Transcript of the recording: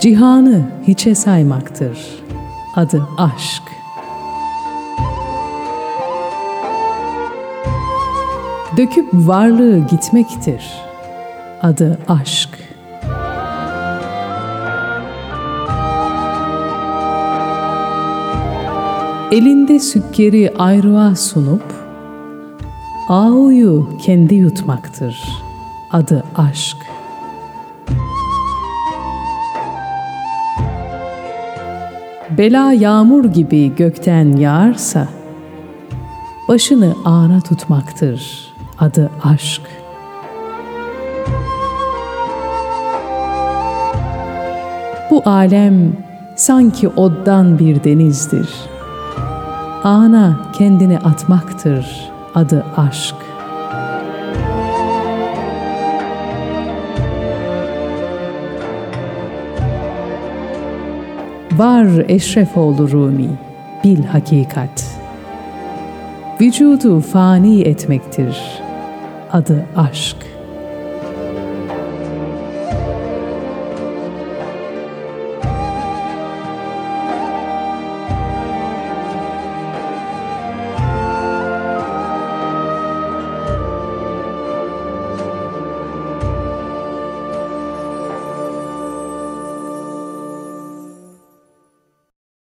Cihanı hiçe saymaktır. Adı aşk. Döküp varlığı gitmektir. Adı aşk. Elinde sükkeri ayrığa sunup, Ağuyu kendi yutmaktır. Adı aşk. Bela yağmur gibi gökten yağarsa, Başını ağına tutmaktır. Adı aşk. Bu alem sanki oddan bir denizdir. Ana kendini atmaktır. Adı aşk. Var Eşrefoğlu Rumi, bil hakikat. Vücudu fani etmektir. Adı aşk.